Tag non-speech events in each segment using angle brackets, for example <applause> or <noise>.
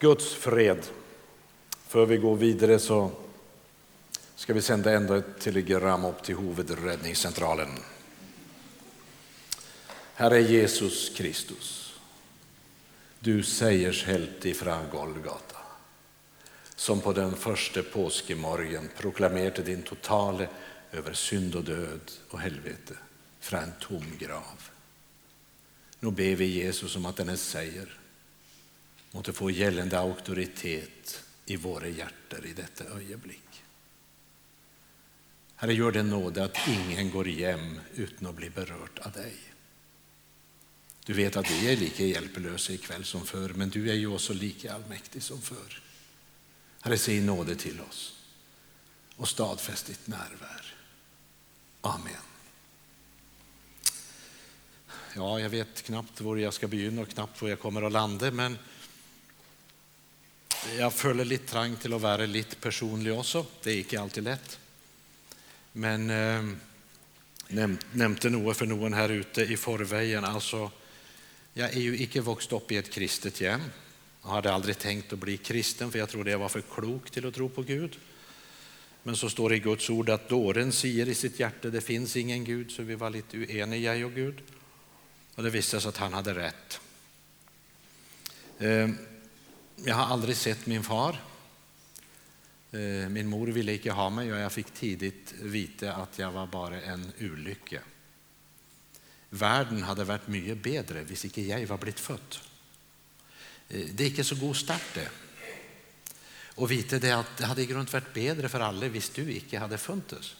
Guds fred. För vi går vidare så ska vi sända ändå ett telegram upp till huvudräddningscentralen. Herre Jesus Kristus, du segershelt ifrån Golgata, som på den första påskemorgen proklamerade din totale över synd och död och helvete från en tom grav. Nu ber vi Jesus om att denne säger måtte få gällande auktoritet i våra hjärtan i detta ögonblick. Herre, gör den nåde att ingen går hem utan att bli berört av dig. Du vet att vi är lika hjälplösa ikväll som förr, men du är ju också lika allmäktig som förr. Herre, säg nåde till oss och stadfäst ditt närvär. Amen. Ja, jag vet knappt var jag ska begynna och knappt var jag kommer att landa, men jag føler litt trang til å være litt personlig også. Det er ikke alltid lett. Men eh, nevnte noe for noen her ute i forveien. Altså, jeg er jo ikke vokst opp i et kristet hjem. Jeg hadde aldri tenkt å bli kristen, for jeg trodde jeg var for klok til å tro på Gud. Men så står det i Guds ord at dåren sier i sitt hjerte det fins ingen Gud, så vi var litt uenige, jeg og Gud. Og det visste sig att han hade rätt. Eh, jag har aldrig sett min far. Eh, min mor ville inte ha mig och jag fick tidigt veta att jag var bara en olycka. Världen hade varit mycket bättre om inte jag var blivit född. Eh, det är inte så god start det. Och vite det att det hade i grund varit bättre för alla om du inte hade funnits.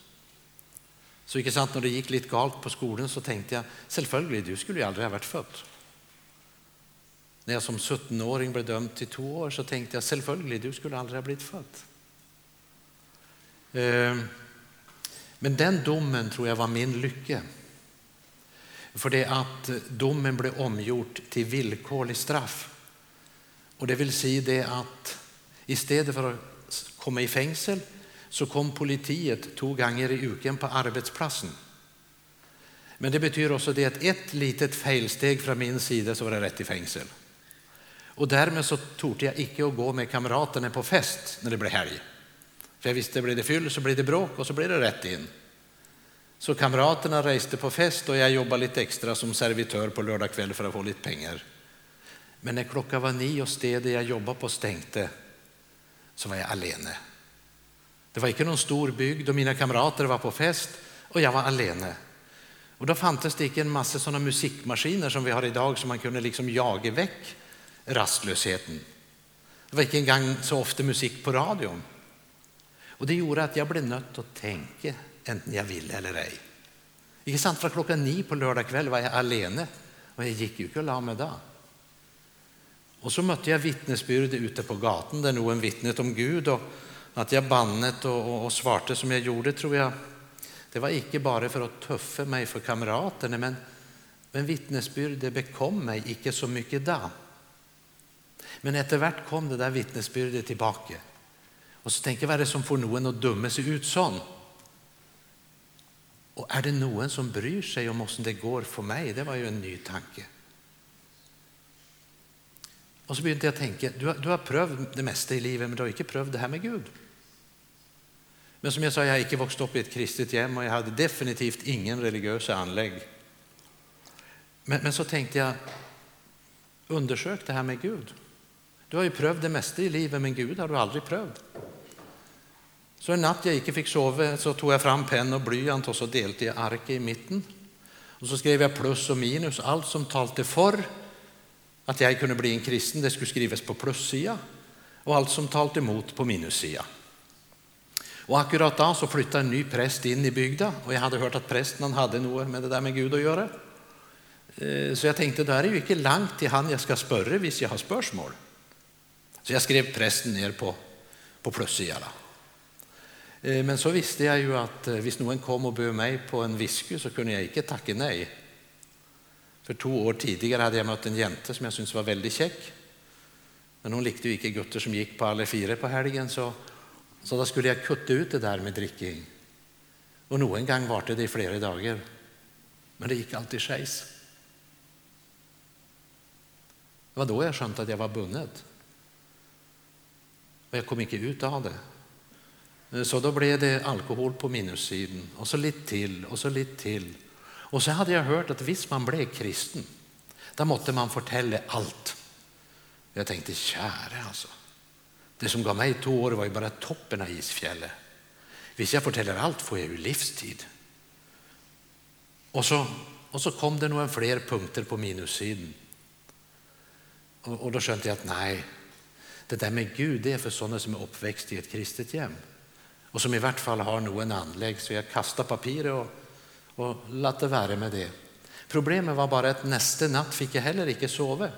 Så inte sant, när det gick lite galt på skolan så tänkte jag, självklart, du skulle ju aldrig ha varit född. När jag som 17-åring blev dömd till två år så tänkte jag självklart, du skulle aldrig ha blivit född. Ehm, men den domen tror jag var min lycka. För det att domen blev omgjort till villkorlig straff. Och det vill säga det att istället för att komma i fängsel så kom politiet två gånger i uken på arbetsplatsen. Men det betyder också det att ett litet felsteg från min sida så var det rätt i fängelse. Och därmed så torde jag icke att gå med kamraterna på fest när det blev helg. För jag visste, blir det fyll så blir det bråk och så blir det rätt in. Så kamraterna reste på fest och jag jobbade lite extra som servitör på lördag kväll för att få lite pengar. Men när klockan var nio och stedet jag jobbade på stängde så var jag alene. Det var inte någon stor bygd och mina kamrater var på fest och jag var alene. Och då fanns det inte en massa sådana musikmaskiner som vi har idag som man kunde liksom jaga väck rastlösheten. Det var inte engang så ofta musik på radion. Och det gjorde att jag blev nött att tänka, enten jag ville eller ej. Ikke sant? Fra klokka ni på lördag kväll var jag alene, och jag gick ju inte och la mig då. Och så mötte jag vittnesbyrd ute på gatan där någon vittnet om Gud och att jag bannet och, och, och svarte som jag gjorde tror jag. Det var inte bara för att tuffa mig för kamraterna, men, men vittnesbyrdet bekom mig inte så mycket då. Men efterhvert kom det där vittnesbyrdet tillbaka. Och så tänker jag, vad är det som får någon att döma sig ut sån? Och är det någon som bryr sig om hur det går för mig? Det var ju en ny tanke. Och så började jag tänka, du har, du har prövat det mesta i livet, men du har inte prövat det här med Gud. Men som jag sa, jag har inte vuxit upp i ett kristet hem och jag hade definitivt ingen religiös anlägg. Men, men så tänkte jag, undersök det här med Gud. Du har ju prövat det mesta i livet, men Gud har du aldrig prövat. Så en natt jag inte fick sova så tog jag fram penna och blyant och så delte jag arket i mitten. Och så skrev jag plus och minus, allt som talte för att jag kunde bli en kristen, det skulle skrivas på plussida och allt som talte emot på minussida. Och akkurat då så flyttade en ny präst in i bygden och jag hade hört att prästen hade något med det där med Gud att göra. Eh, så jag tänkte, då är det ju inte långt till han jag ska spöra visst jag har spörsmål. Så jag skrev prästen ner på, på plussidan. Eh, men så visste jag ju att eh, om någon kom och bjöd mig på en whisky så kunde jag inte tacka nej. För två år tidigare hade jag mött en jente som jag syntes var väldigt käck. Men hon likte ju inte gutter som gick på alla fyra på helgen så, så då skulle jag kutta ut det där med dricking. Och någon gång var det i flera dagar. Men det gick alltid skejs. Det var då jag skönt att jag var bundet. Och jag kom inte ut av det. Så då blev det alkohol på minussidan och så lite till och så lite till. Och så hade jag hört att visst man blev kristen, då måste man fortälla allt. Jag tänkte, käre alltså. Det som gav mig två år var ju bara toppen av isfjället. Visst jag fortäller allt får jag ju livstid. Och så, och så kom det några fler punkter på minussidan. Och, och då skönte jag att nej, det där med Gud det är för sådana som är uppväxt i ett kristet hem och som i vart fall har någon anlägg. Så jag kastade papiret och, och lät det vara med det. Problemet var bara att nästa natt fick jag heller inte sova.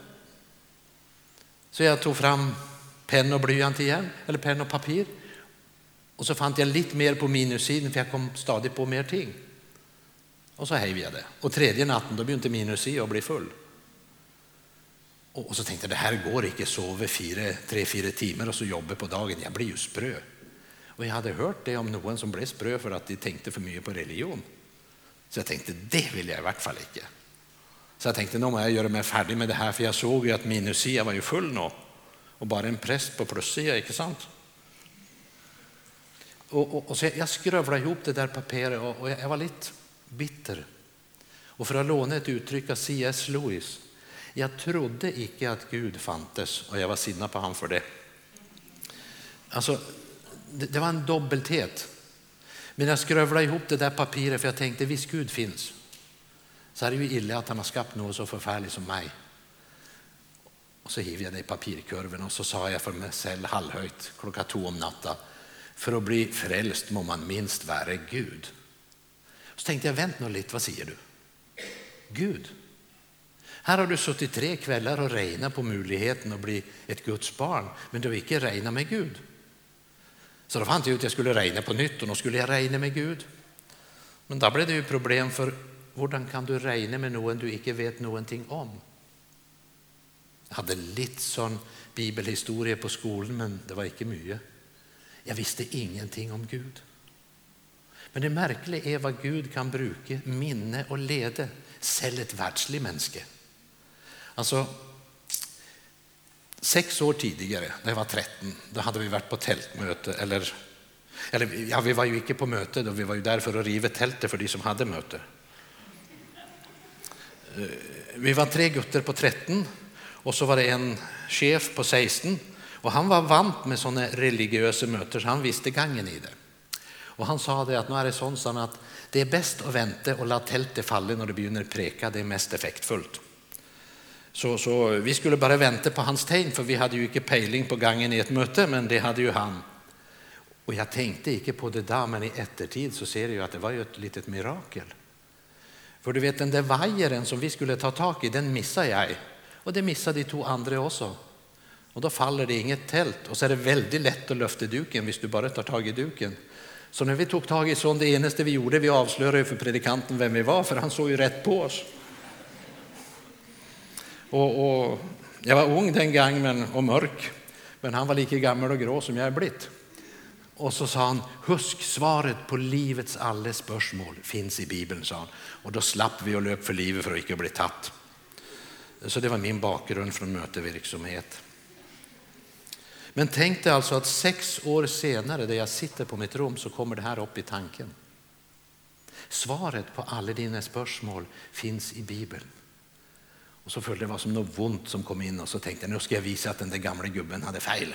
Så jag tog fram penna och blyant igen, eller penn och papper. Och så fann jag lite mer på minussidan för jag kom stadigt på mer ting. Och så hejvade jag det. Och tredje natten då blev inte minus i och bli full. Och så tänkte jag det här går inte sova fyra, tre, fyra timmar och så jobba på dagen. Jag blir ju sprö. Och jag hade hört det om någon som blev sprö för att de tänkte för mycket på religion. Så jag tänkte det vill jag i vart fall inte. Så jag tänkte nu måste jag göra mig färdig med det här för jag såg ju att minusia var ju full nu och bara en präst på plussidan, inte sant? Och, och, och så jag skrövlade ihop det där papperet och, och jag, jag var lite bitter. Och för att låna ett uttryck av C.S. Lewis, jag trodde icke att Gud fantes och jag var sinna på han för det. Alltså, det, det var en dubbelthet. Men jag skrövlade ihop det där papperet för jag tänkte, visst Gud finns, så är det ju illa att han har skapat något så förfärligt som mig. Och så hivade jag det i papirkurven och så sa jag för mig själv halvhöjt klockan två om natten, för att bli frälst må man minst vara Gud. Så tänkte jag, vänt nu lite, vad säger du? Gud. Här har du suttit tre kvällar och regnat på möjligheten att bli ett Guds barn, men du har inte regnat med Gud. Så då fann jag ut att jag skulle regna på nytt och då skulle jag regna med Gud. Men då blev det ju problem för hur kan du regna med någon du inte vet någonting om? Jag hade lite sån bibelhistoria på skolan, men det var inte mycket. Jag visste ingenting om Gud. Men det märkliga är vad Gud kan bruka minne och lede, selv ett världsligt människa. Alltså, sex år tidigare, när jag var 13, då hade vi varit på tältmöte. Eller, eller ja, vi var ju inte på möte, då vi var ju där för att riva tältet för de som hade möte. Eh, vi var tre gutter på 13 och så var det en chef på 16 och han var vant med sådana religiösa möten så han visste gången i det. Och han sa det att nu är det sånt som att det är bäst att vänta och låta tältet falla när det börjar preka, det är mest effektfullt. Så, så vi skulle bara vänta på hans tegn för vi hade ju inte pejling på gången i ett möte men det hade ju han. Och jag tänkte inte på det där men i eftertid så ser jag ju att det var ju ett litet mirakel. För du vet den där vajern som vi skulle ta tag i den missade jag och det missade de två andra också. Och då faller det inget tält och så är det väldigt lätt att lyfta duken om du bara tar tag i duken. Så när vi tog tag i sån, det enaste vi gjorde, vi avslöjade för predikanten vem vi var, för han såg ju rätt på oss. Och, och jag var ung den gången och mörk, men han var lika gammal och grå som jag är blivit. Och så sa han, husk svaret på livets alla spörsmål finns i Bibeln, sa han. Och då slapp vi att löpa för livet för att inte bli tatt. Så det var min bakgrund från möteverksamhet. Men tänk dig alltså att sex år senare, där jag sitter på mitt rum, så kommer det här upp i tanken. Svaret på alla dina spörsmål finns i Bibeln. Och så följde det var som något ont som kom in och så tänkte jag nu ska jag visa att den där gamla gubben hade fel.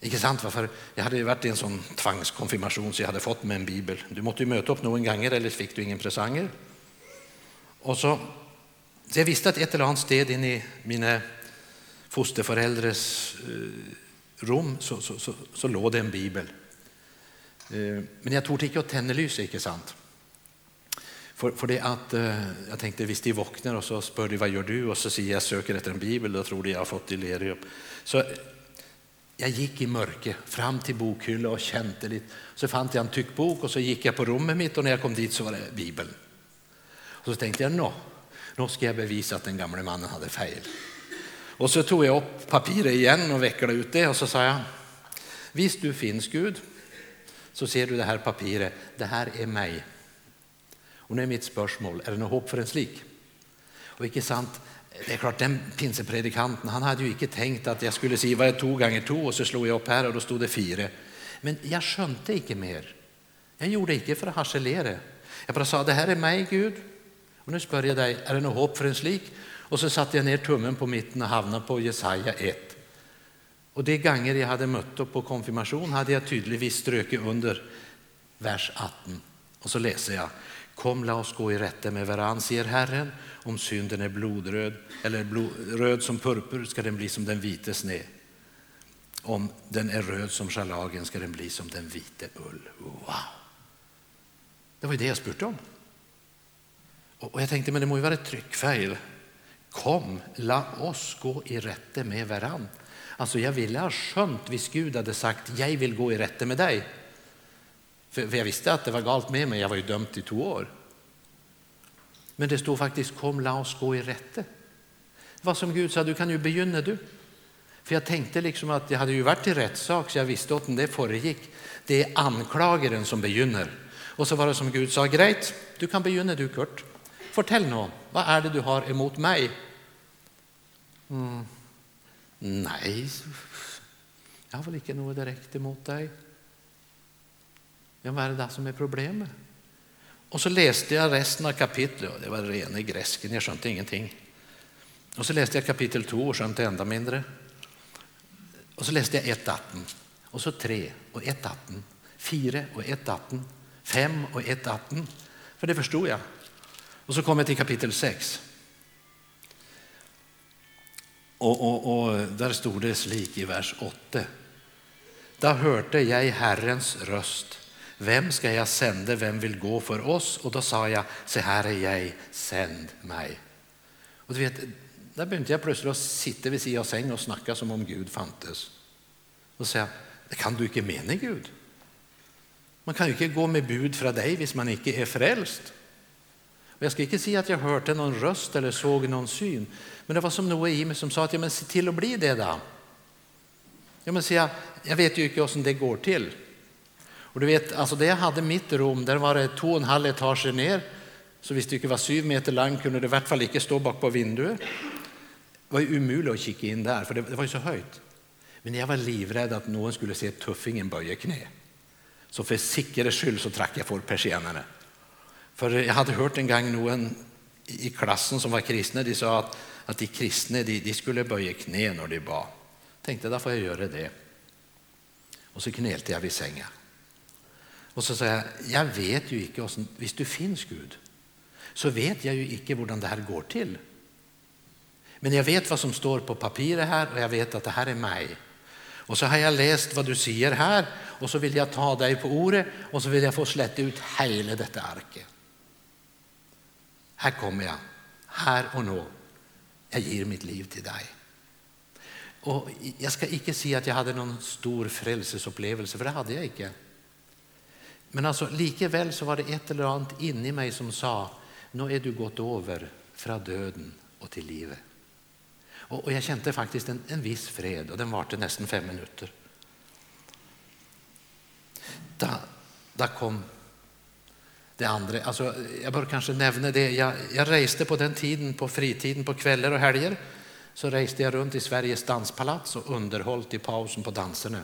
Inte sant? Varför? jag hade varit i en sån tvangskonfirmation så jag hade fått med en bibel. Du måste ju möta upp någon gånger eller fick du ingen presanger. Och så, så jag visste att ett eller annat sted in i mina fosterföräldrars eh, rum så, så, så, så låg det en bibel. Eh, men jag tog inte att tända lyset, inte sant? För, för det att, eh, jag tänkte, visst de vaknar och så spör de vad gör du? Och så säger jag söker efter en bibel, och tror de jag har fått delirium. Så eh, jag gick i mörker fram till bokhyllan och kände lite. Så fann jag en tyckbok och så gick jag på rummet mitt och när jag kom dit så var det Bibeln. Och så tänkte jag, nå, nu ska jag bevisa att den gamle mannen hade fel. Och så tog jag upp papiret igen och vecklade ut det och så sa jag, visst du finns Gud, så ser du det här papiret, det här är mig. Och nu är mitt spörsmål, är det något hopp för en slik? Och icke sant, det är klart, den pinsepredikanten han hade ju inte tänkt att jag skulle säga vad jag tog gånger två och så slog jag upp här och då stod det fyra. Men jag skönte inte mer. Jag gjorde inte för att harcelera. Jag bara sa, det här är mig Gud. Och nu spör jag dig, är det något hopp för en slik? Och så satte jag ner tummen på mitten och hamnade på Jesaja 1. Och de gånger jag hade mött upp på konfirmation hade jag tydligtvis strökit under vers 18. Och så läser jag, kom la oss gå i rätte med varann, säger Herren. Om synden är blodröd eller blod, röd som purpur ska den bli som den vite sne. Om den är röd som schalagen ska den bli som den vite ull. Wow! Det var ju det jag spurte om. Och jag tänkte, men det må ju vara ett tryckfel. Kom, la oss gå i rätte med varann. Alltså jag ville ha skönt hvis Gud hade sagt, jag vill gå i rätte med dig. För jag visste att det var galt med mig, jag var ju dömd i två år. Men det stod faktiskt, kom la oss gå i rätte. Vad som Gud sa, du kan ju begynna du. För jag tänkte liksom att jag hade ju varit i rättssak så jag visste att det föregick. Det är anklagaren som begynner. Och så var det som Gud sa, grejt, du kan begynna du Kurt. Fortell nu, vad är det du har emot mig? Mm. Nej, jag har väl inte något direkt emot dig. Ja, vad är det där som är problemet? Och så läste jag resten av kapitlet och det var rena gräsken, jag skönte ingenting. Och så läste jag kapitel 2 och skönte ända mindre. Och så läste jag 1.18 och så 3 och 1.18, 4 och 1.18, 5 och 1.18. För det förstod jag. Och så kom jag till kapitel 6. Och, och, och där stod det slik i vers 8. Då hörde jag Herrens röst. Vem ska jag sända? Vem vill gå för oss? Och då sa jag, se här är jag, sänd mig. Och du vet, där började jag plötsligt sitta vid sidan av säng och snacka som om Gud fantes. Och säga, det kan du inte mena Gud. Man kan ju inte gå med bud från dig om man inte är frälst. Och jag ska inte säga att jag hörde någon röst eller såg någon syn, men det var som något i mig som sa att ja, men se till att bli det då. Ja, men jag, jag vet ju inte hur det går till. Och du vet, alltså det jag hade mitt rum, där var det två och en halv etage ner, så visst det var sju meter långt kunde det i vart fall inte stå bak på vinduet. Det var ju omöjligt att kika in där, för det, det var ju så höjt. Men jag var livrädd att någon skulle se tuffingen böja knä. Så för säkerhets skull så track jag för persiennerna. För jag hade hört en gång någon i klassen som var kristna, de sa att, att de kristna de, de skulle böja knä när de bad. Tänkte, då får jag göra det. Och så knälte jag vid sängen. Och så sa jag, jag vet ju inte, om du finns Gud, så vet jag ju inte hur det här går till. Men jag vet vad som står på papperet här och jag vet att det här är mig. Och så har jag läst vad du säger här och så vill jag ta dig på ordet och så vill jag få släppa ut hela detta arket. Här kommer jag, här och nu. Jag ger mitt liv till dig. Och jag ska inte säga att jag hade någon stor frälsesupplevelse, för det hade jag inte. Men alltså, likeväl så var det ett eller annat inne i mig som sa, nu är du gått över från döden och till livet. Och, och jag kände faktiskt en, en viss fred och den varade nästan fem minuter. Då, då kom det andra. Alltså, jag bör kanske nämna det. Jag, jag reste på den tiden på fritiden på kvällar och helger. Så reste jag runt i Sveriges danspalats och underhållt i pausen på danserna.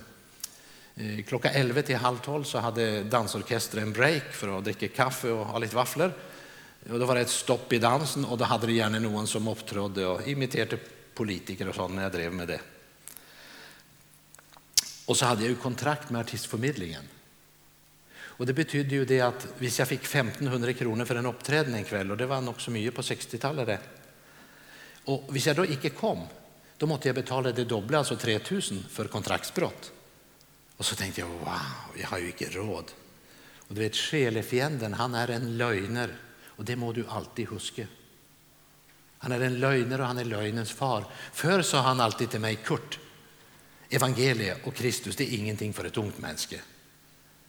Eh, klockan 11 till halv 12 så hade dansorkestern en break för att dricka kaffe och ha lite vafflor. Och då var det ett stopp i dansen och då hade det gärna någon som uppträdde och imiterade politiker och sånt när jag drev med det. Och så hade jag ju kontrakt med artistförmedlingen. Och det betydde ju det att visst jag fick 1500 kronor för en uppträdning en kväll och det var nog så mycket på 60-talet Och visst jag då inte kom, då måste jag betala det dubbla, alltså 3000 för kontraktsbrott. Och så tänkte jag, wow, jag har ju inte råd. Och du vet, själefienden, han är en lögner och det må du alltid huska. Han är en lögner och han är lögnens far. Förr sa han alltid till mig, Kurt, evangeliet och Kristus, det är ingenting för ett ungt människa.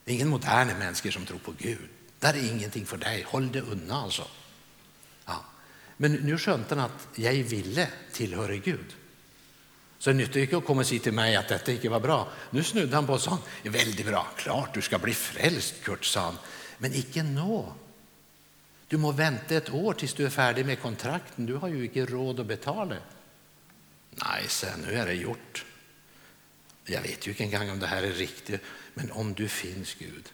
Det är ingen modern människa som tror på Gud. Det är ingenting för dig, håll det undan alltså. Ja. Men nu skönte han att jag ville tillhöra Gud. Så det nyttar inte att komma och säga till mig att detta inte var bra. Nu snudde han på och sa, väldigt bra, klart du ska bli frälst Kurt, sa han. Men icke nå. Du må vänta ett år tills du är färdig med kontrakten. Du har ju inte råd att betala. Nej, sen nu är det gjort. Jag vet ju inte en gång om det här är riktigt, men om du finns Gud,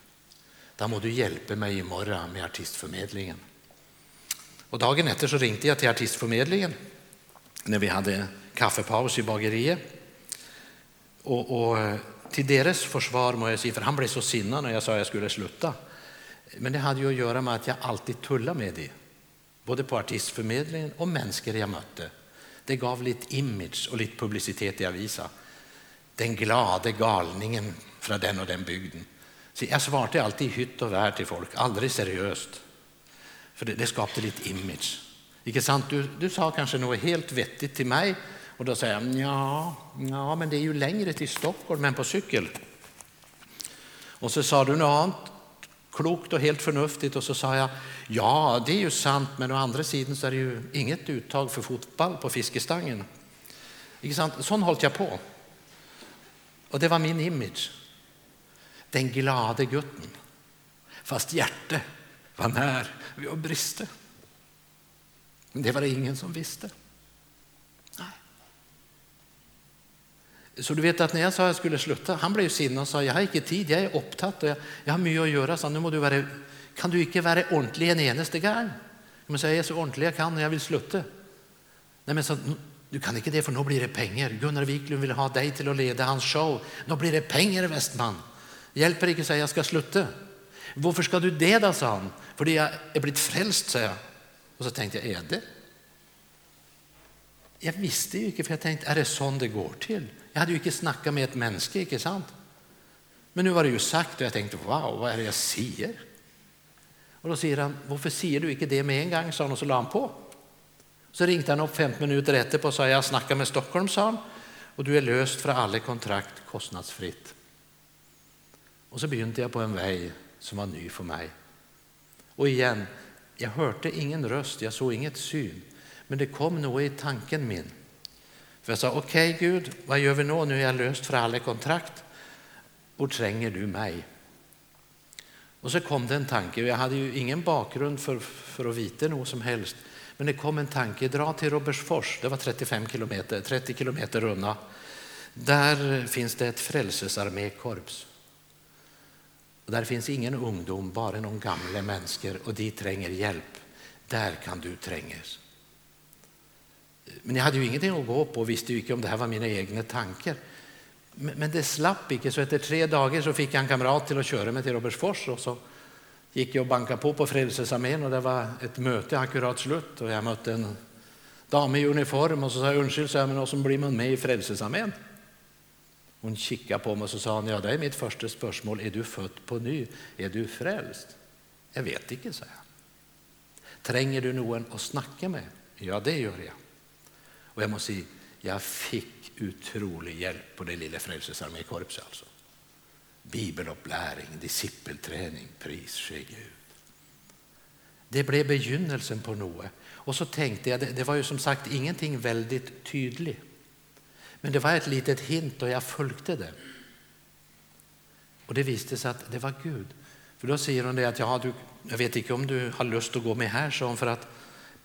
då må du hjälpa mig imorgon med artistförmedlingen. Och dagen efter så ringde jag till artistförmedlingen när vi hade kaffepaus i bageriet. Och, och eh, till deras försvar må jag säga, för han blev så sinnad när jag sa att jag skulle sluta. Men det hade ju att göra med att jag alltid tullade med det, både på artistförmedlingen och människor jag mötte. Det gav lite image och lite publicitet i avisa. Den glade galningen från den och den bygden. Så jag svarade alltid hytt och värd till folk, aldrig seriöst. För det, det skapade lite image. Inte sant? Du, du sa kanske något helt vettigt till mig och då säger jag ja, ja, men det är ju längre till Stockholm än på cykel. Och så sa du något annat klokt och helt förnuftigt och så sa jag ja, det är ju sant, men å andra sidan så är det ju inget uttag för fotboll på fiskestangen. Inte sant? Sån hållt jag på. Och det var min image. Den glade gutten. Fast hjärtat var när vi och briste. Men det var det ingen som visste. Så du vet att när jag sa att jag skulle sluta, han blev sinna och sa jag har inte tid, jag är upptatt och jag, jag har mycket att göra. Så nu må du vara, kan du inte vara ordentlig en eneste gång? Men jag är så ordentlig jag kan och jag vill sluta. Nej, men så, du kan inte det för nu blir det pengar. Gunnar Wiklund vill ha dig till att leda hans show. Nu blir det pengar Westman. Hjälper inte säga jag ska sluta. Varför ska du det då, sa han. För jag är blivit frälst, sa jag. Och så tänkte jag, är det? Jag visste ju inte, för jag tänkte, är det så det går till? Jag hade ju inte snackat med ett människa, inte sant? Men nu var det ju sagt och jag tänkte, wow, vad är det jag säger? Och då säger han, varför säger du inte det med en gång, sa han och så la han på. Så ringde han upp fem minuter efterpå och sa, jag snackar med Stockholm, sa han, och du är löst från alla kontrakt kostnadsfritt. Och så begynte jag på en väg som var ny för mig. Och igen, jag hörde ingen röst, jag såg inget syn, men det kom nog i tanken min. För jag sa, okej okay, Gud, vad gör vi nu? Nu är jag löst för alla kontrakt. Och tränger du mig? Och så kom det en tanke, jag hade ju ingen bakgrund för, för att veta något som helst. Men det kom en tanke, dra till Robertsfors, det var 35 kilometer, 30 kilometer runda. Där finns det ett frälsesarmékorps. Och där finns ingen ungdom, bara någon gamla människor och de tränger hjälp. Där kan du trängas. Men jag hade ju ingenting att gå på och visste ju inte om det här var mina egna tankar. Men, det slapp inte, så efter tre dagar så fick jag en kamrat till att köra mig till Robertsfors och så gick jag och bankade på på Frälsningsarmén och det var ett möte akkurat slut och jag mötte en dam i uniform och så sa jag, ursäkta, så men som blir man med i Frälsningsarmén. Hon kikade på mig och så sa hon, ja det är mitt första spörsmål, är du född på ny? Är du frälst? Jag vet inte, sa jag. Tränger du någon att snacka med? Ja, det gör jag. Och jag måste säga, jag fick otrolig hjälp på det lilla Frälsningsarmékorpset. Alltså. Bibelupplärning, discipelträning, pris ske Gud. Det blev begynnelsen på Noe. Och så tänkte jag, det, det var ju som sagt ingenting väldigt tydligt. Men det var ett litet hint och jag följde det. Och det visste sig att det var Gud. För då säger hon det att ja, du, jag vet inte om du har lust att gå med här, sa hon, för att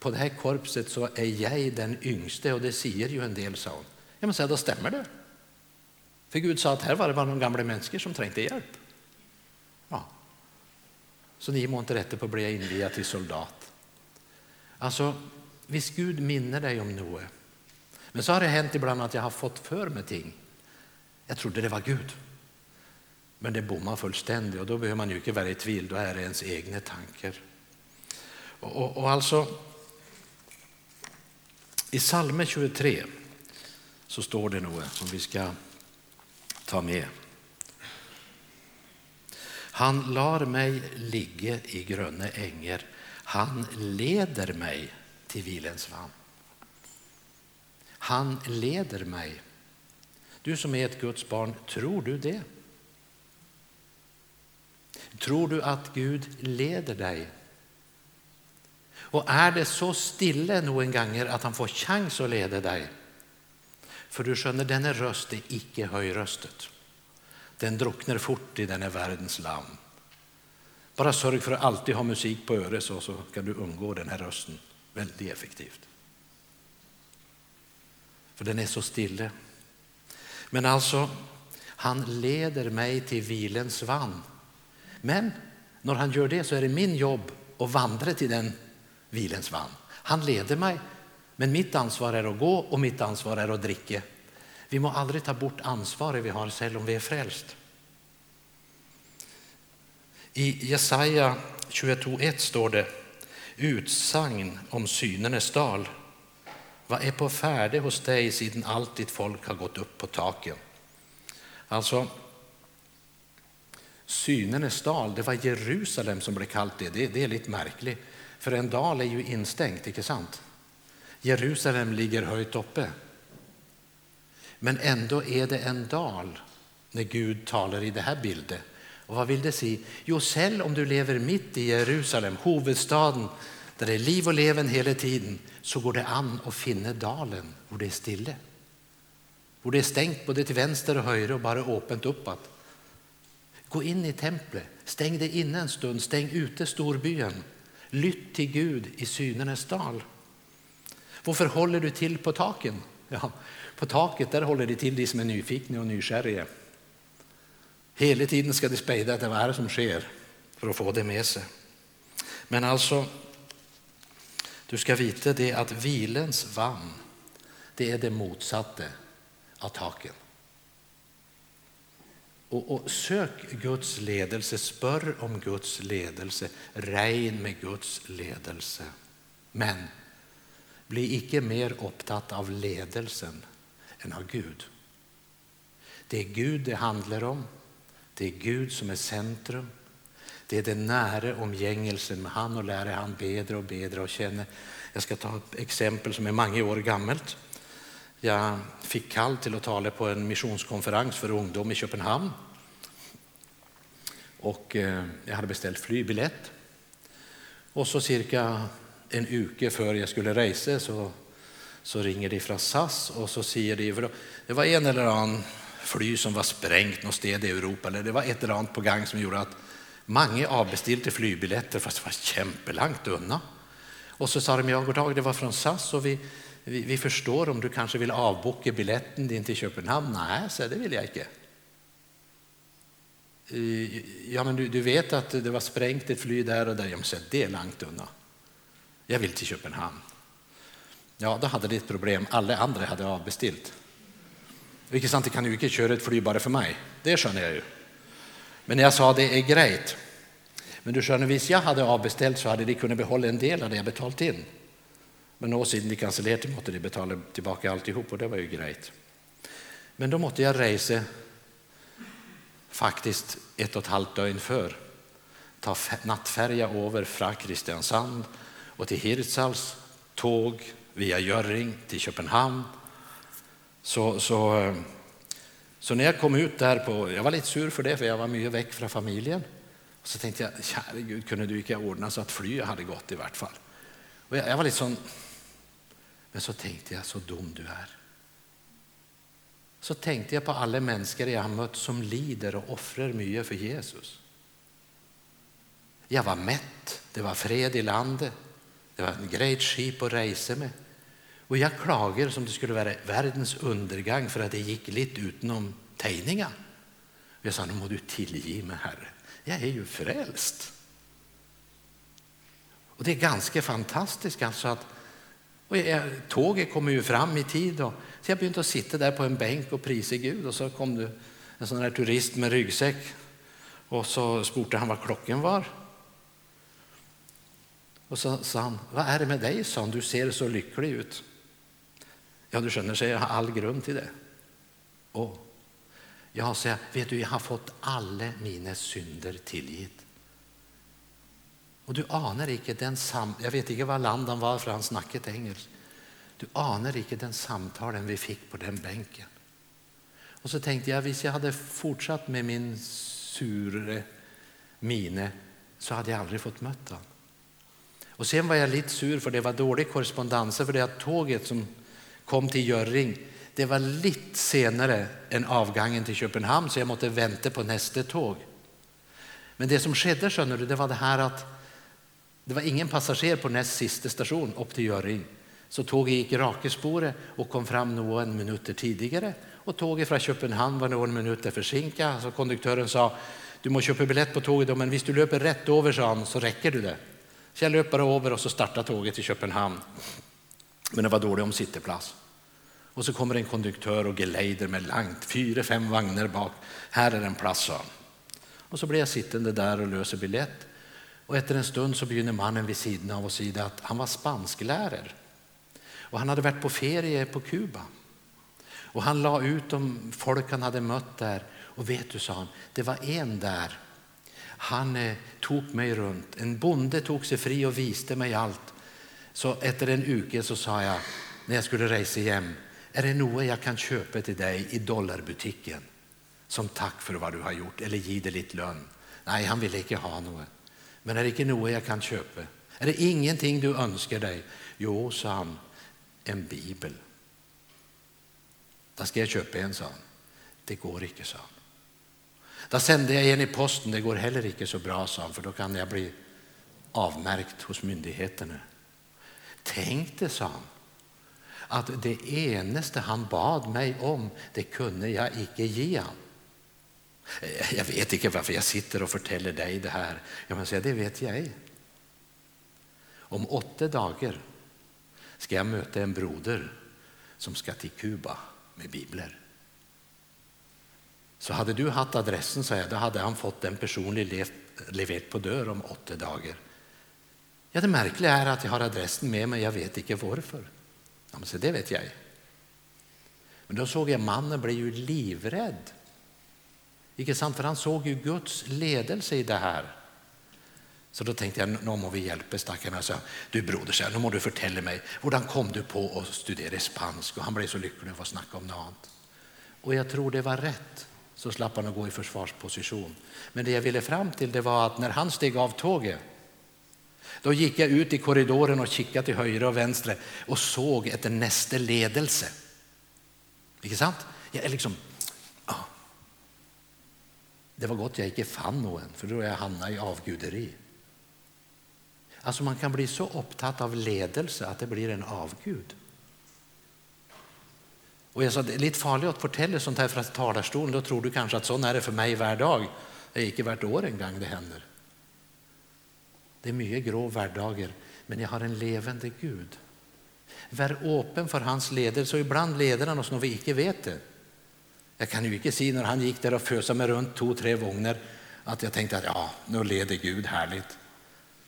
på det här korpset så är jag den yngste och det säger ju en del, sa hon. Ja, men så då stämmer det. För Gud sa att här var det bara några gamla människor som trängde hjälp. Ja. Så ni må inte rätta på blev jag inviad till soldat. Alltså, visst Gud minner dig om Noe. Men så har det hänt ibland att jag har fått för mig ting. Jag trodde det var Gud. Men det bommar fullständigt och då behöver man ju inte vara i tvil, då är det ens egna tankar. Och, och, och alltså, i Salme 23 så står det något som vi ska ta med. Han lar mig ligga i gröna ängar. Han leder mig till vilens vann. Han leder mig. Du som är ett Guds barn, tror du det? Tror du att Gud leder dig? Och är det så stille någon gånger att han får chans att leda dig? För du skönner, denna röst är icke höjröstet. Den drucknar fort i denna världens land. Bara sörj för att alltid ha musik på öret så, så kan du undgå den här rösten väldigt effektivt. För den är så stille. Men alltså, han leder mig till vilens vann. Men när han gör det så är det min jobb att vandra till den vilens vann. Han leder mig, men mitt ansvar är att gå och mitt ansvar är att dricka. Vi må aldrig ta bort ansvaret vi har själv om vi är frälst. I Jesaja 22.1 står det utsagn om synernes dal. Vad är på färde hos dig sedan allt ditt folk har gått upp på taken? Alltså, synernes dal, det var Jerusalem som blev kallt det. det. Det är lite märkligt, för en dal är ju instängt, inte sant? Jerusalem ligger höjt uppe. Men ändå är det en dal när Gud talar i det här bilden. Och vad vill det säga? Jo, själv om du lever mitt i Jerusalem, huvudstaden, där det är liv och leven hela tiden, så går det an att finna dalen hvor det är stille. Hvor det är stängt både till vänster och höger och bara öppet uppåt. Gå in i templet, stäng dig inne en stund, stäng ute storbyen. Lytt till Gud i synernas dal. Varför håller du till på taken? Ja, på taket där håller de till de som är nyfikna och nysgjerriga. Hela tiden ska de spejda vad är det som sker för att få det med sig. Men alltså, du ska veta det att vilens vann, det är det motsatta av taken. Och, och, sök Guds ledelse, spör om Guds ledelse, regn med Guds ledelse. Men bli icke mer upptatt av ledelsen än av Gud. Det är Gud det handlar om. Det är Gud som är centrum. Det är den nära omgängelsen med han och lära han bedre och bedre och känner. Jag ska ta ett exempel som är många år gammalt. Jag fick kall till att tala på en missionskonferens för ungdom i Köpenhamn. Och eh, jag hade beställt flygbiljett. Och så cirka en uke före jag skulle resa så, så ringer de från SAS och så säger de, för det var en eller annan fly som var sprängt någonstans i Europa, eller det var ett eller annat på gång som gjorde att många avbestilte flygbiljetter fast det var kämpelangt undan. Och så sa de, ja, goddag, det var från SAS och vi, vi, vi, förstår om du kanske vill avboka biljetten din till Köpenhamn. Nej, så det vill jag inte. Eh, ja, men du, du, vet att det var sprängt ett flyg där och där. Ja, men så det är långt undan. Jag vill till Köpenhamn. Ja, då hade de ett problem. Alla andra hade avbeställt. Vilket sant, det kan ju inte köra ett flyg bara för mig. Det skönjer jag ju. Men jag sa det är grejt. Men du skönjer, visst jag hade avbeställt så hade de kunnat behålla en del av det jag betalt in. Men då siden, de kansellerte, måtte de betala tillbaka alltihop och det var ju grejt. Men då måtte jag reise faktiskt ett och ett halvt dygn för. Ta nattfärja över från Kristiansand och till Hirtshals, tåg via Gjøring till Köpenhamn. Så, så, eh, så när jag kom ut där på, jag var lite sur för det för jag var mycket väck från familjen. Och så tänkte jag, käre Gud, kunde du inte ordna så att flyget hade gått i vart fall? Och jag, jag var lite sån, men så tänkte jag, så dum du är. Så tänkte jag på alla människor jag har mött som lider och offrar mycket för Jesus. Jag var mätt, det var fred i landet, det var en great skip att resa med. Och jag klagar som det skulle vara världens undergång för att det gick lite utenom tegningen. Jag sa, nu må du tillge mig Herre, jag är ju frälst. Och det är ganska fantastiskt alltså att och jag, tåget kommer ju fram i tid. Och, så jag började sitta där på en bänk och prisa Gud och så kom det en sån här turist med ryggsäck och så spurte han vad klockan var. Och så sa han, vad är det med dig? sa han, du ser så lycklig ut. Ja, du känner, säger jag har all grund till det. Och jag säger, vet du, jag har fått alla mina synder tillgitt. Och du aner inte den sam jag vet inte var land han var för han snackade engelska. Du anar inte den samtalen vi fick på den bänken. Och så tänkte jag, om jag hade fortsatt med min sure mine så hade jag aldrig fått möta honom. Och sen var jag lite sur för det var dålig korrespondens för det att tåget som kom till Görring det var lite senare än avgången till Köpenhamn så jag måste vänta på nästa tåg. Men det som skedde skönner du, det var det här att det var ingen passager på näst sista station upp till Göring. Så tåget gick i rakespåret och kom fram några minuter tidigare. Och tåget från Köpenhamn var några minuter försinkat. Så konduktören sa, du måste köpa biljett på tåget då, men visst du löper rätt över sa han, så räcker du det. Så jag löp bara över och så startade tåget till Köpenhamn. Men det var dåligt om sitteplats. Och så kommer en konduktör och geleider med langt, fyra, fem vagnar bak. Här är en plats, sa han. Och så blir jag sittande där och löser biljett. Och efter en stund så begynner mannen vid sidan av oss säga att han var spansklärare. Och han hade varit på ferie på Kuba. Och han la ut om folk han hade mött där. Och vet du, sa han, det var en där. Han eh, tog mig runt. En bonde tog sig fri och visade mig allt. Så efter en uke så sa jag, när jag skulle resa hem, är det något jag kan köpa till dig i dollarbutiken som tack för vad du har gjort eller ge dig lite lön? Nej, han ville inte ha något. Men är det inte något jag kan köpa? Är det ingenting du önskar dig? Jo, sa han, en bibel. Då ska jag köpa en, sa han. Det går inte, sa han. Då sände jag en i posten, det går heller inte så bra, sa han, för då kan jag bli avmärkt hos myndigheterna. Tänk det, sa han, att det enaste han bad mig om, det kunde jag icke ge honom. Jag vet inte varför jag sitter och förtäller dig det här. Jag säga, det vet jag ej. Om åtta dagar ska jag möta en broder som ska till Kuba med bibler. Så hade du haft adressen, så jag, då hade han fått den personligt levererat på dörr om åtta dagar. Ja, det märkliga är att jag har adressen med mig, jag vet inte varför. Ja, men så det vet jag. Men då såg jag mannen blev ju livrädd. Icke sant? För han såg ju Guds ledelse i det här. Så då tänkte jag, nu må vi hjälpa stackaren. Jag sa, du broder, så här, nu må du förtälla mig, hur kom du på att studera spansk? Och han blev så lycklig av att snacka om något annat. Och jag tror det var rätt, så slapp han att gå i försvarsposition. Men det jag ville fram till det var att när han steg av tåget, då gick jag ut i korridoren och kikade till höger och vänster och såg efter nästa ledelse. Inte sant? Jag liksom. Det var gott jag inte fann någon, för då jag hamnat i avguderi. Alltså man kan bli så upptatt av ledelse att det blir en avgud. Och jag sa, det är lite farligt att fortälla sånt här från talarstolen. Då tror du kanske att sån är det för mig varje dag. Det är inte vart år en gång det händer. Det är mycket grå vardagar, men jag har en levande Gud. Var öppen för hans ledelse och ibland leder han oss när vi inte vet det. Jag kan ju inte se när han gick där och fösa mig runt två, tre gånger att jag tänkte att ja, nu leder Gud härligt.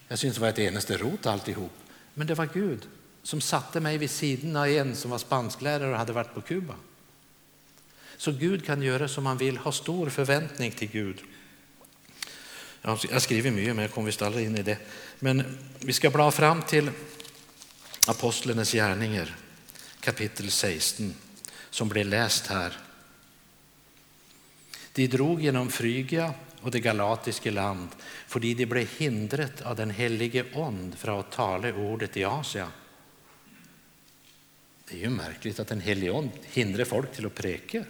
Jag syns det var ett enaste rot alltihop. Men det var Gud som satte mig vid sidan av en som var spansklärare och hade varit på Kuba. Så Gud kan göra som han vill, ha stor förväntning till Gud. Jag skriver mycket, men jag kommer visst aldrig in i det. Men vi ska bla fram till Apostlenes gärningar, kapitel 16, som blir läst här. De drog genom Frygia och det galatiska land, fordi de blev hindret av den helige ond för att tala ordet i Asia. Det är ju märkligt att den helige ond hindrar folk till att preka.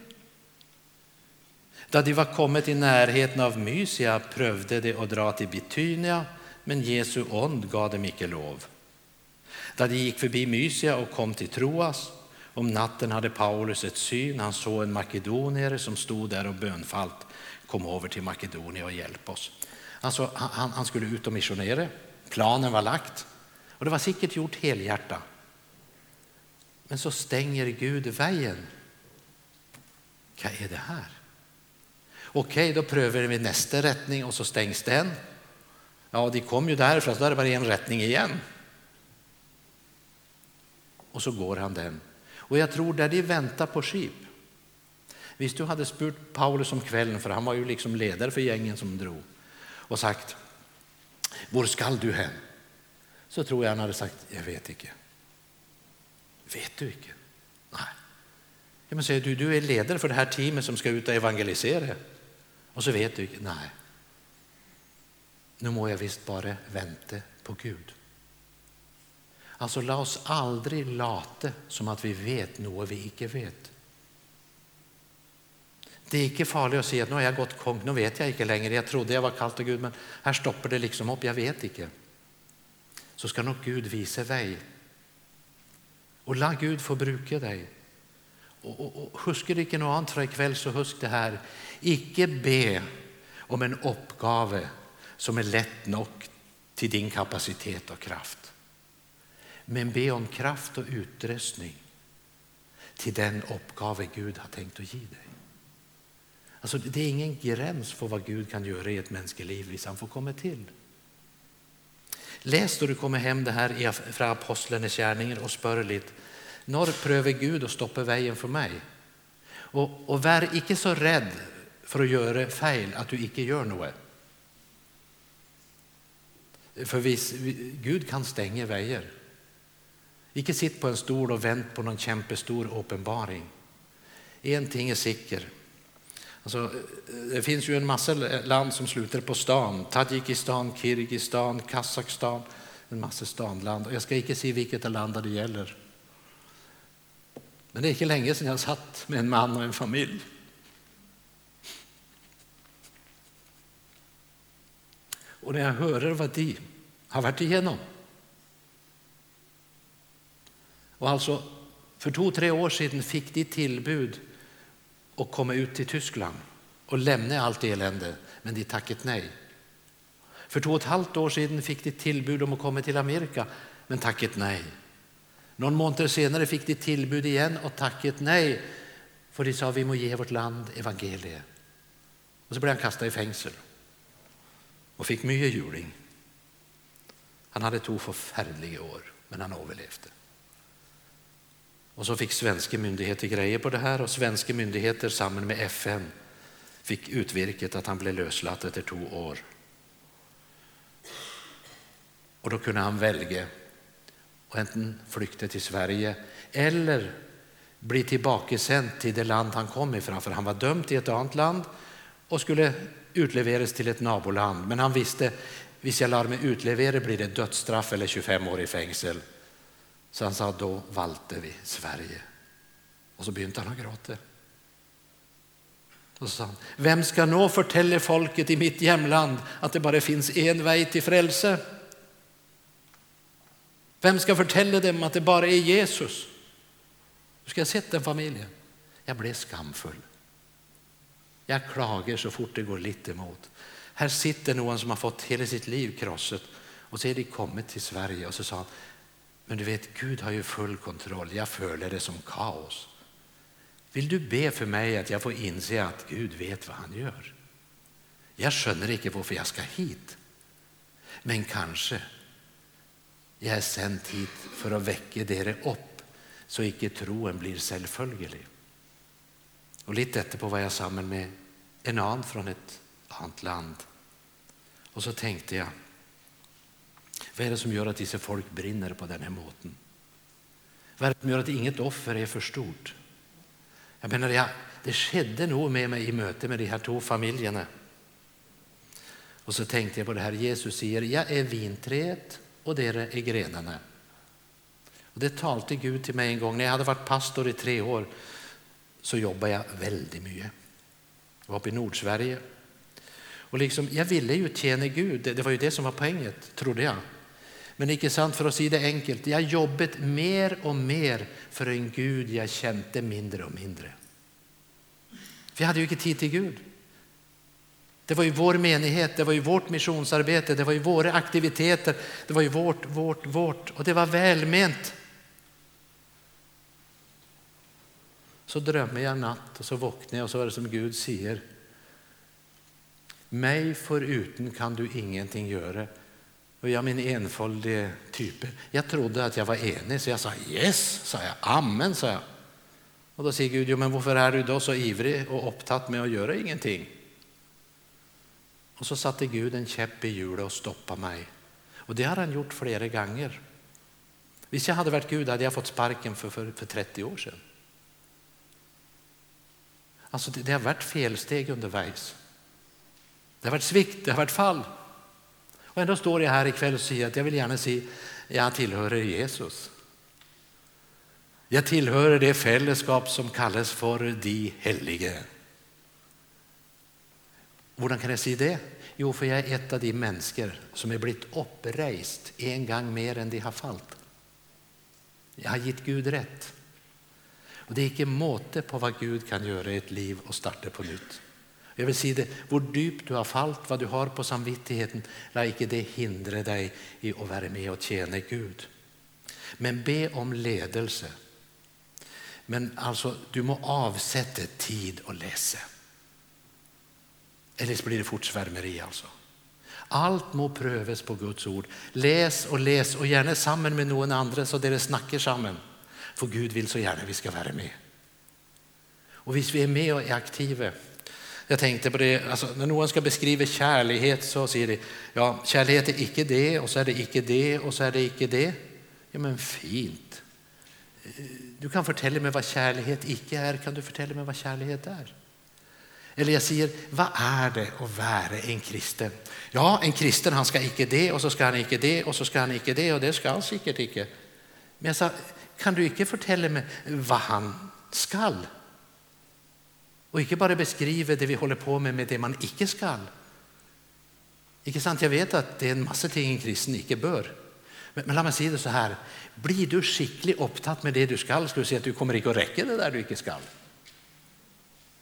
Då de var kommit i närheten av Mysia prövde de att dra till Bitynia, men Jesu ond gav dem icke lov. Då de gick förbi Mysia och kom till Troas, om natten hade Paulus ett syn, han såg en makedonier som stod där och bönfallt, kom över till Makedonien och hjälp oss. Alltså, han, han skulle ut och missionera, planen var lagt och det var säkert gjort helhjärta. Men så stänger Gud vägen. Vad är det här? Okej, då prövar vi nästa rättning och så stängs den. Ja, de kom ju därifrån, så då är det bara en rättning igen. Och så går han den. Och jag tror där de väntar på skip. Visst du hade spurt Paulus om kvällen, för han var ju liksom ledare för gängen som drog, och sagt, var skall du hem? Så tror jag han hade sagt, jag vet inte. Vet du inte? Nej. Ja, men säger du, du är ledare för det här teamet som ska ut och evangelisera. Och så vet du inte, nej. Nu må jag visst bara vänta på Gud. Alltså låt oss aldrig lata som att vi vet något vi inte vet. Det är inte farligt att säga att nu har jag gått kong, nu vet jag inte längre. Jag trodde jag var kallt till Gud, men här stoppar det liksom upp, jag vet inte. Så ska nog Gud visa dig. Och la Gud få bruka dig. Och, och, och husker inte något annat från ikväll så husk det här. Icke be om en uppgave som är lätt nog till din kapacitet och kraft. Men be om kraft och utrustning till den uppgave Gud har tänkt att ge dig. Alltså, det är ingen gräns för vad Gud kan göra i ett mänskligt liv liksom, han får komma till. Läs då du kommer hem det här från Apostlenes gärningar och spör lite. När prövar Gud att stoppa vägen för mig? Och, och var inte så rädd för att göra fel att du inte gör något. För vis, Gud kan stänga vägar. Icke sitt på en stol och vänt på någon kämpestor uppenbaring. En ting är säker. Alltså, det finns ju en massa land som slutar på stan. Tadzjikistan, Kirgizistan, Kazakstan. En massa stanland. Jag ska inte säga vilket land det gäller. Men det är inte länge sedan jag satt med en man och en familj. Och när jag hör vad de har varit igenom. Och alltså, för två, tre år sedan fick de tillbud att komma ut till Tyskland och lämna allt elände, men de tackade nej. För två och ett halvt år sedan fick de tillbud om att komma till Amerika, men tackade nej. Någon månad senare fick de tillbud igen och tackade nej, för de sa vi må ge vårt land evangeliet. Och så blev han kastad i fängsel och fick mycket juling. Han hade två förfärliga år, men han överlevde. Och så fick svenska myndigheter grejer på det här och svenska myndigheter samman med FN fick utvirket att han blev löslatt efter två år. Och då kunde han välja och enten flykta till Sverige eller bli tillbakasänd till det land han kom ifrån, för han var dömd i ett annat land och skulle utleveras till ett naboland. Men han visste, om jag lär mig utlevera blir det dödsstraff eller 25 år i fängelse. Så han sa, då valde vi Sverige. Och så började han gråta. Och så sa han, vem ska nå förtälla folket i mitt hemland att det bara finns en väg till frälse? Vem ska förtälla dem att det bara är Jesus? Du ska ha sett den familjen. Jag blev skamfull. Jag klagar så fort det går lite emot. Här sitter någon som har fått hela sitt liv krossat och så är de kommit till Sverige och så sa han, men du vet Gud har ju full kontroll, jag följer det som kaos. Vill du be för mig att jag får inse att Gud vet vad han gör? Jag skönner inte varför jag ska hit. Men kanske jag är sänd hit för att väcka dere upp så icke troen blir självföljelig. Och lite efterpå var jag samman med en annan från ett annat land. Och så tänkte jag, vad är det som gör att dessa folk brinner på den här måten? Vad är det som gör att inget offer är för stort? Jag menar, ja, det skedde nog med mig i möte med de här två familjerna. Och så tänkte jag på det här, Jesus säger, jag är vinträet och det är grenarna. Och det talade Gud till mig en gång när jag hade varit pastor i tre år så jobbade jag väldigt mycket. Jag var uppe i Nordsverige. Och liksom, jag ville ju tjäna Gud, det, det var ju det som var poänget, trodde jag. Men icke sant för att säga det enkelt, jag jobbat mer och mer för en Gud jag kände mindre och mindre. Vi hade ju inte tid till Gud. Det var ju vår menighet, det var ju vårt missionsarbete, det var ju våra aktiviteter, det var ju vårt, vårt, vårt och det var välment. Så drömmer jag natt och så vaknar jag och så är det som Gud säger. Mig föruten kan du ingenting göra. Och jag min enfaldige typ. Jag trodde att jag var enig så jag sa yes, sa jag. Amen, sa jag. Och då säger Gud, jo, men varför är du då så ivrig och upptatt med att göra ingenting? Och så satte Gud en käpp i hjulet och stoppade mig. Och det har han gjort flera gånger. Visst, jag hade varit Gud hade jag fått sparken för, för, för 30 år sedan. Alltså det, det har varit felsteg undervägs. Det har varit svikt, det har varit fall. Och ändå står jag här ikväll och säger att jag vill gärna säga jag tillhör Jesus. Jag tillhör det fällskap som kallas för de helige. Hur kan jag säga det? Jo, för jag är ett av de människor som är blivit upprejst en gång mer än de har fallit. Jag har gett Gud rätt. Och det är inte måte på vad Gud kan göra i ett liv och starta på nytt. Jag vill säga det, hur djupt du har fallit, vad du har på samvittigheten, låt inte det hindra dig i att vara med och tjäna Gud. Men be om ledelse. Men alltså, du må avsätta tid och läsa. Eller blir det fort svärmeri alltså. Allt må prövas på Guds ord. Läs och läs och gärna samman med någon annan så det snackar samman. För Gud vill så gärna vi ska vara med. Och visst vi är med och är aktiva. Jag tänkte på det, alltså, när någon ska beskriva kärlighet så säger de, ja kärlighet är icke det och så är det icke det och så är det icke det. Ja men fint. Eh, du kan förtälla mig vad kärlighet icke är, kan du förtälla mig vad kärlighet är? Eller jag säger, vad är det att vara en kristen? Ja, en kristen han ska icke det och så ska han icke det och så ska han icke det och det ska han säkert icke. Men jag sa, kan du icke förtälla mig vad han skall? Och inte bara beskriva det vi håller på med med det man icke skall. Icke sant? Jag vet att det är en massa ting en kristen icke bör. Men, men låt mig säga det så här, blir du skickligt upptatt med det du skall, ska du se att du kommer inte att räcka det där du icke skall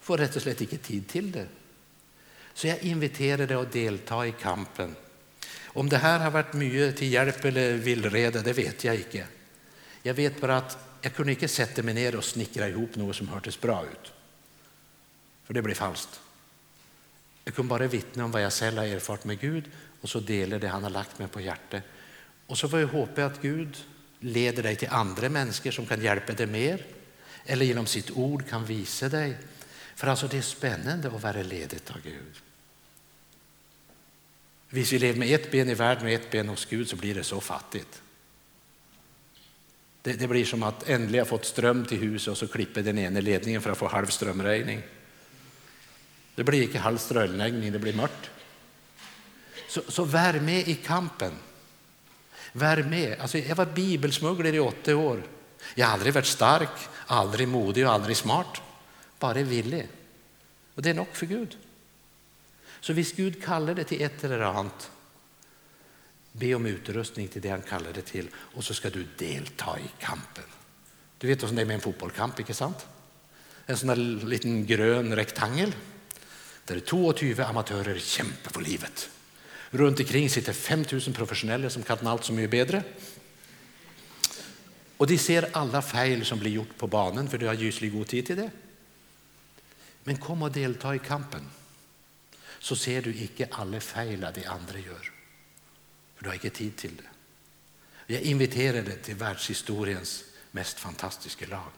får rätt och slett inte tid till det. Så jag inviterar dig att delta i kampen. Om det här har varit mycket till hjälp eller villrede, det vet jag inte. Jag vet bara att jag kunde inte sätta mig ner och snickra ihop något som hördes bra ut. För det blir falskt. Jag kunde bara vittna om vad jag själv har erfarit med Gud och så dela det han har lagt mig på hjärtat. Och så får jag hoppas att Gud leder dig till andra människor som kan hjälpa dig mer eller genom sitt ord kan visa dig för alltså det är spännande att vara ledigt av Gud. Hvis vi lever med ett ben i världen och ett ben hos Gud så blir det så fattigt. Det, det blir som att äntligen fått ström till huset och så klipper den ena ledningen för att få halv strömröjning. Det blir inte halv strömregning, det blir mörkt. Så, så vær med i kampen. Vær med. Altså, jag var bibelsmugglare i åtte år. Jag har aldrig varit stark, aldrig modig och aldrig smart bara villig. Och det är nog för Gud. Så hvis Gud kallar det till ett eller annat, be om utrustning till det han kallar det till och så ska du delta i kampen. Du vet hvordan det är med en fotbollskamp, inte sant? En sån där liten grön rektangel där 22 amatörer kämpar för livet. Runt omkring sitter 5000 professionella som kan allt som är bättre. Och de ser alla fel som blir gjort på banan för du har ljuslig god tid till det. Men kom och delta i kampen så ser du icke alla fel de andra gör. För du har inte tid till det. Jag inviterar dig till världshistoriens mest fantastiska lag.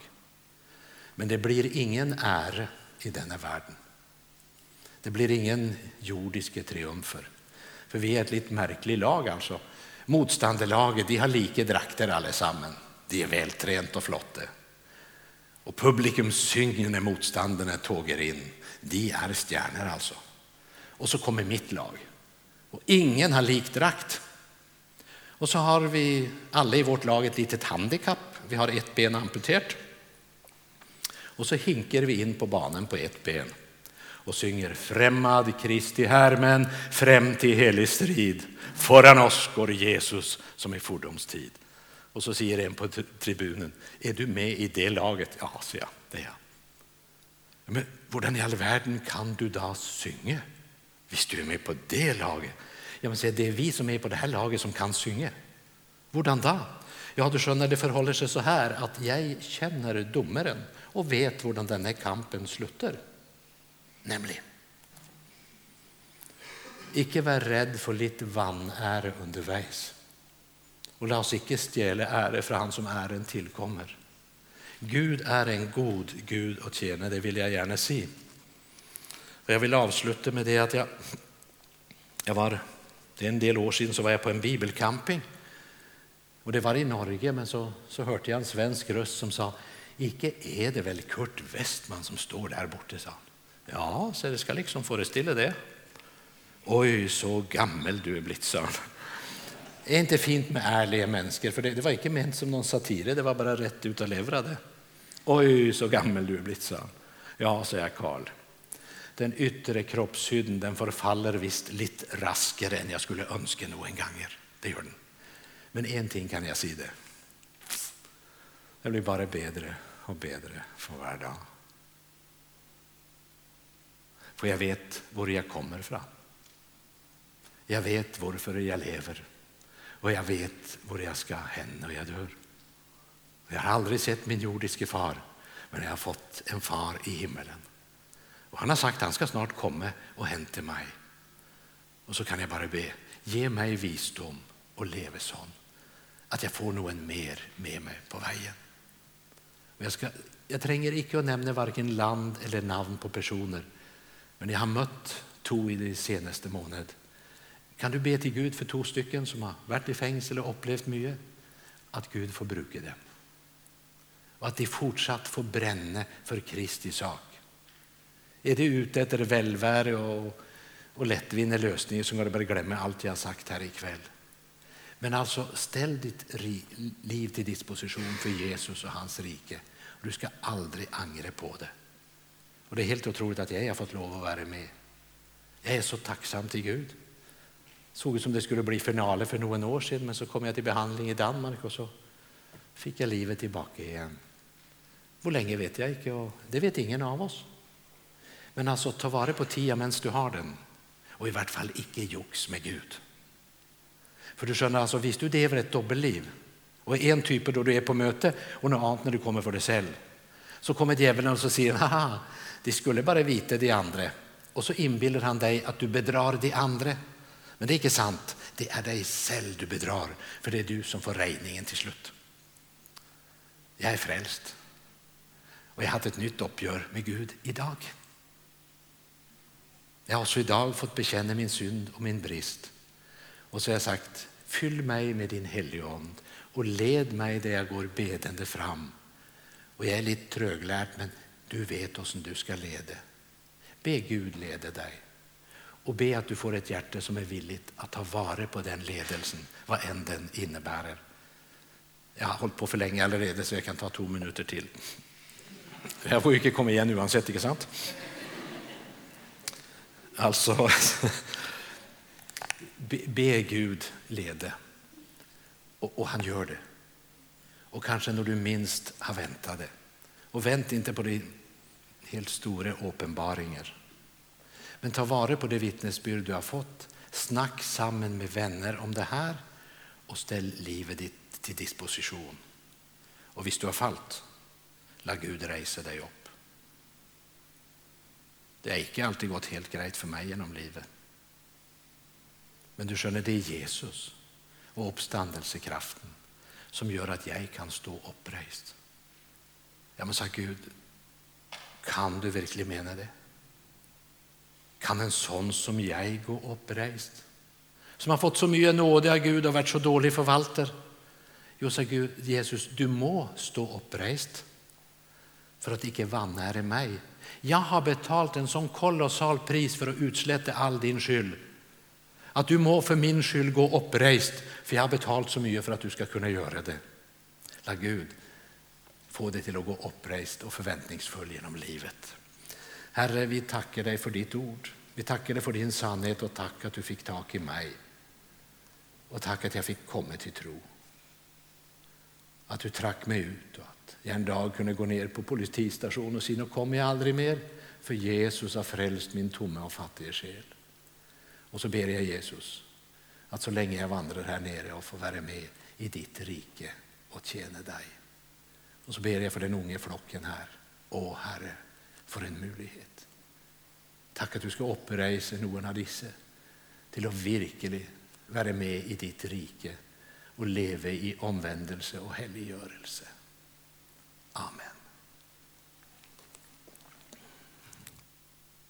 Men det blir ingen ära i denna världen. Det blir ingen jordiska triumfer. För vi är ett lite märkligt lag alltså. Motståndarlaget de har lika drakter allesammans. De är vältränta och flotta. Och publikum synger när motståndarna tåger in. De är stjärnor alltså. Och så kommer mitt lag. Och ingen har likdrakt. Och så har vi alla i vårt lag ett litet handikapp. Vi har ett ben amputerat. Och så hinkar vi in på banan på ett ben och synger Främmad Kristi härmen, främ till helig strid. Föran oss går Jesus som i fordomstid. Och så säger en på tribunen, är du med i det laget? Ja, säger jag, det är jag. Men hur i all världen kan du då synge? Visst du är med på det laget? Ja, men det är vi som är på det här laget som kan synge. Hur då? Ja, du skönner, det förhåller sig så här att jag känner domaren och vet hur den här kampen slutar. Nämligen. Ikke vær rädd for litt vanære underveis. Og la oss ikke stjele ære fra han som æren tillkommer. Gud är en god Gud att tjene, det vill jag gärna se. Og jag vill avsluta med det att jag, jeg var, det är en del år siden så var jag på en bibelcamping. Och det var i Norge, men så, så hörde jag en svensk röst som sa, icke är det väl Kurt Westman som står där borta, sa han. Ja, så det ska liksom föreställa det. Oj, så gammal du är blivit, sa han Det är inte fint med ärliga människor, för det, det var inte ment som någon satir, det var bara rätt ut och leverade. Oj, så gammal du är blivit, sa han. Ja, säger Karl. den yttre kroppshydden den förfaller visst lite raskare än jag skulle önska någon gånger. Det gör den. Men en ting kan jag säga det. Det blir bara bättre och bättre för varje dag. För jag vet var jag kommer ifrån. Jag vet varför jag lever och jag vet var jag ska hän när jag dör. Jag har aldrig sett min jordiske far, men jag har fått en far i himmelen. Och han har sagt att han ska snart komma och hämta mig. Och så kan jag bara be, ge mig visdom och leve sån att jag får någon mer med mig på vägen. jag, ska, jag tränger icke att nämna varken land eller namn på personer, men jag har mött två i de senaste månaden. Kan du be till Gud för två stycken som har varit i fängelse och upplevt mycket? Att Gud får bruka dem. Och att de fortsatt får bränna för Kristi sak. Är det ute efter välvärde och, och lättvinna lösningar så går det bara glömma allt jag har sagt här ikväll. Men alltså ställ ditt liv till disposition för Jesus och hans rike. Du ska aldrig angra på det. Och Det är helt otroligt att jag har fått lov att vara med. Jag är så tacksam till Gud. Såg ut som det skulle bli finaler för några år sedan men så kom jag till behandling i Danmark och så fick jag livet tillbaka igen. Hur länge vet jag inte och det vet ingen av oss. Men alltså ta vara på tiden medan du har den och i vart fall icke jox med Gud. För du skönner, alltså, visst du lever ett dubbelliv och en typ då du är på möte och något annat när du kommer för dig själv. Så kommer djävulen och så säger haha, de skulle bara vita de andra. Och så inbillar han dig att du bedrar de andra. Men det är inte sant. Det är dig själv du bedrar, för det är du som får regningen till slut. Jag är frälst och jag har haft ett nytt uppgör med Gud idag. Jag har också idag fått bekänna min synd och min brist. Och så har jag sagt, fyll mig med din heligond och led mig där jag går bedande fram. Och jag är lite tröglärd, men du vet oss du ska leda. Be Gud leda dig och be att du får ett hjärta som är villigt att ta vara på den ledelsen, vad än den innebär. Jag har hållit på för länge allerede så jag kan ta två minuter till. Jag får ju inte komma igen oavsett, inte sant? Alltså, <laughs> be, Gud leda. Och, och, han gör det. Och kanske när du minst har väntat det. Och vänt inte på de helt stora uppenbaringar. Men ta vara på det vittnesbörd du har fått. Snack samman med vänner om det här och ställ livet ditt till disposition. Och visst du har fallit, låt Gud resa dig upp. Det har inte alltid gått helt grejt för mig genom livet. Men du skönner, det är Jesus och uppståndelsekraften som gör att jag kan stå upprest. Ja, men sa Gud, kan du verkligen mena det? Kan en sån som jag gå upprest? Som har fått så mycket nåde av Gud och varit så dålig förvaltare? Jo, sa Gud, Jesus, du må stå upprest för att icke vanära mig. Jag har betalt en sån kolossal pris för att utslätta all din skyld. Att du må för min skyld gå upprest, för jag har betalt så mycket för att du ska kunna göra det. La Gud få dig till att gå upprest och förväntningsfull genom livet. Herre, vi tackar dig för ditt ord. Vi tackar dig för din sannhet och tack att du fick tag i mig. Och tack att jag fick komma till tro. Att du track mig ut och att jag en dag kunde gå ner på polisstationen och säga, nu kommer jag aldrig mer, för Jesus har frälst min tomma och fattiga själ. Och så ber jag Jesus att så länge jag vandrar här nere och får vara med i ditt rike och tjäna dig. Och så ber jag för den unge flocken här. Åh Herre, för en möjlighet. Tack att du ska uppresa någon av dessa till att verkligen vara med i ditt rike och leva i omvändelse och helliggörelse. Amen.